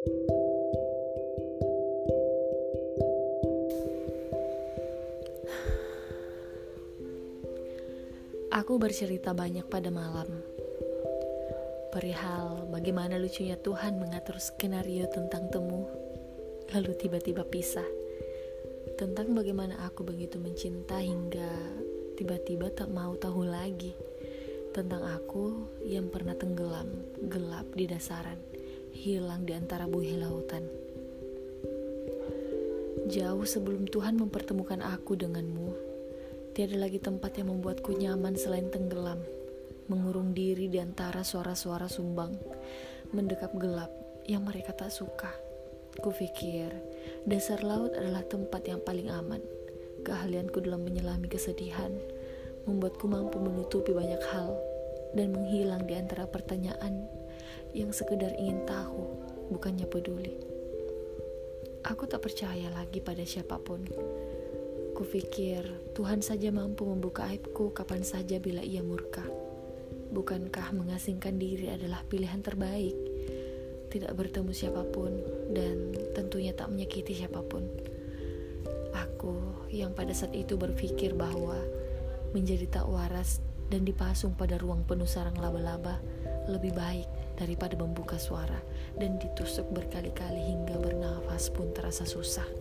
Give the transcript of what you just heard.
Aku bercerita banyak pada malam. Perihal bagaimana lucunya Tuhan mengatur skenario tentang temu Lalu tiba-tiba pisah. Tentang bagaimana aku begitu mencinta hingga tiba-tiba tak mau tahu lagi Tentang aku yang pernah tenggelam, gelap di dasaran Hilang di antara buih lautan Jauh sebelum Tuhan mempertemukan aku denganmu Tiada lagi tempat yang membuatku nyaman selain tenggelam, mengurung diri di antara suara-suara sumbang, mendekap gelap yang mereka tak suka. Kupikir, dasar laut adalah tempat yang paling aman. Keahlianku dalam menyelami kesedihan membuatku mampu menutupi banyak hal dan menghilang di antara pertanyaan yang sekedar ingin tahu, bukannya peduli. Aku tak percaya lagi pada siapa pun Kupikir Tuhan saja mampu membuka aibku kapan saja bila ia murka. Bukankah mengasingkan diri adalah pilihan terbaik? Tidak bertemu siapa pun dan tentunya tak menyakiti siapa pun. Aku yang pada saat itu berpikir bahwa menjadi tak waras dan dipasung pada ruang penuh sarang laba-laba lebih baik daripada membuka suara dan ditusuk berkali-kali hingga bernafas pun terasa susah.